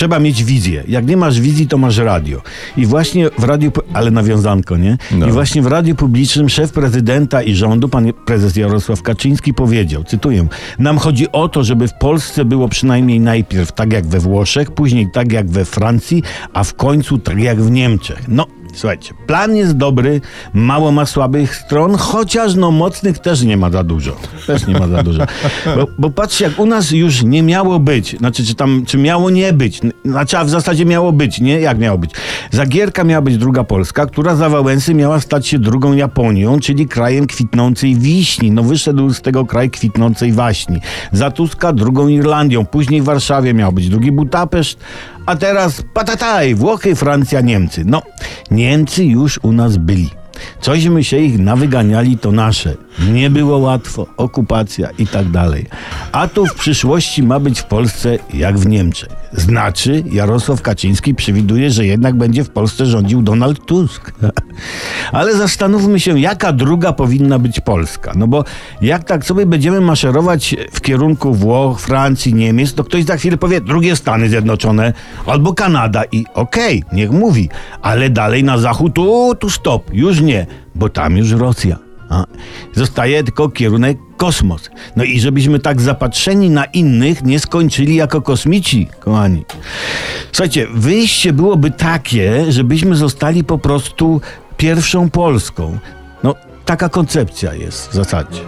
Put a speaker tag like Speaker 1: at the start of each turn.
Speaker 1: trzeba mieć wizję. Jak nie masz wizji, to masz radio. I właśnie w radiu, ale nawiązanko, nie?
Speaker 2: No.
Speaker 1: I właśnie w radiu publicznym szef prezydenta i rządu, pan prezes Jarosław Kaczyński powiedział, cytuję, nam chodzi o to, żeby w Polsce było przynajmniej najpierw tak jak we Włoszech, później tak jak we Francji, a w końcu tak jak w Niemczech. No, Słuchajcie, plan jest dobry, mało ma słabych stron, chociaż no mocnych też nie ma za dużo. Też nie ma za dużo. Bo, bo patrzcie, jak u nas już nie miało być, znaczy czy tam, czy miało nie być, znaczy a w zasadzie miało być, nie? Jak miało być? Zagierka miała być druga Polska, która za Wałęsy miała stać się drugą Japonią, czyli krajem kwitnącej wiśni. No wyszedł z tego kraj kwitnącej waśni. Za Tuska drugą Irlandią, później w Warszawie miał być drugi Budapeszt, a teraz patataj, Włochy, Francja, Niemcy. No, Niemcy już u nas byli. Cośmy się ich nawyganiali, to nasze. Nie było łatwo, okupacja i tak dalej. A tu w przyszłości ma być w Polsce jak w Niemczech. Znaczy, Jarosław Kaczyński przewiduje, że jednak będzie w Polsce rządził Donald Tusk. Ale zastanówmy się, jaka druga powinna być Polska. No bo jak tak sobie będziemy maszerować w kierunku Włoch, Francji, Niemiec, to ktoś za chwilę powie drugie Stany Zjednoczone albo Kanada i okej, okay, niech mówi. Ale dalej na zachód, tu, tu stop, już nie, bo tam już Rosja. A, zostaje tylko kierunek kosmos. No i żebyśmy tak zapatrzeni na innych nie skończyli jako kosmici, kochani. Słuchajcie, wyjście byłoby takie, żebyśmy zostali po prostu pierwszą Polską. No, taka koncepcja jest w zasadzie.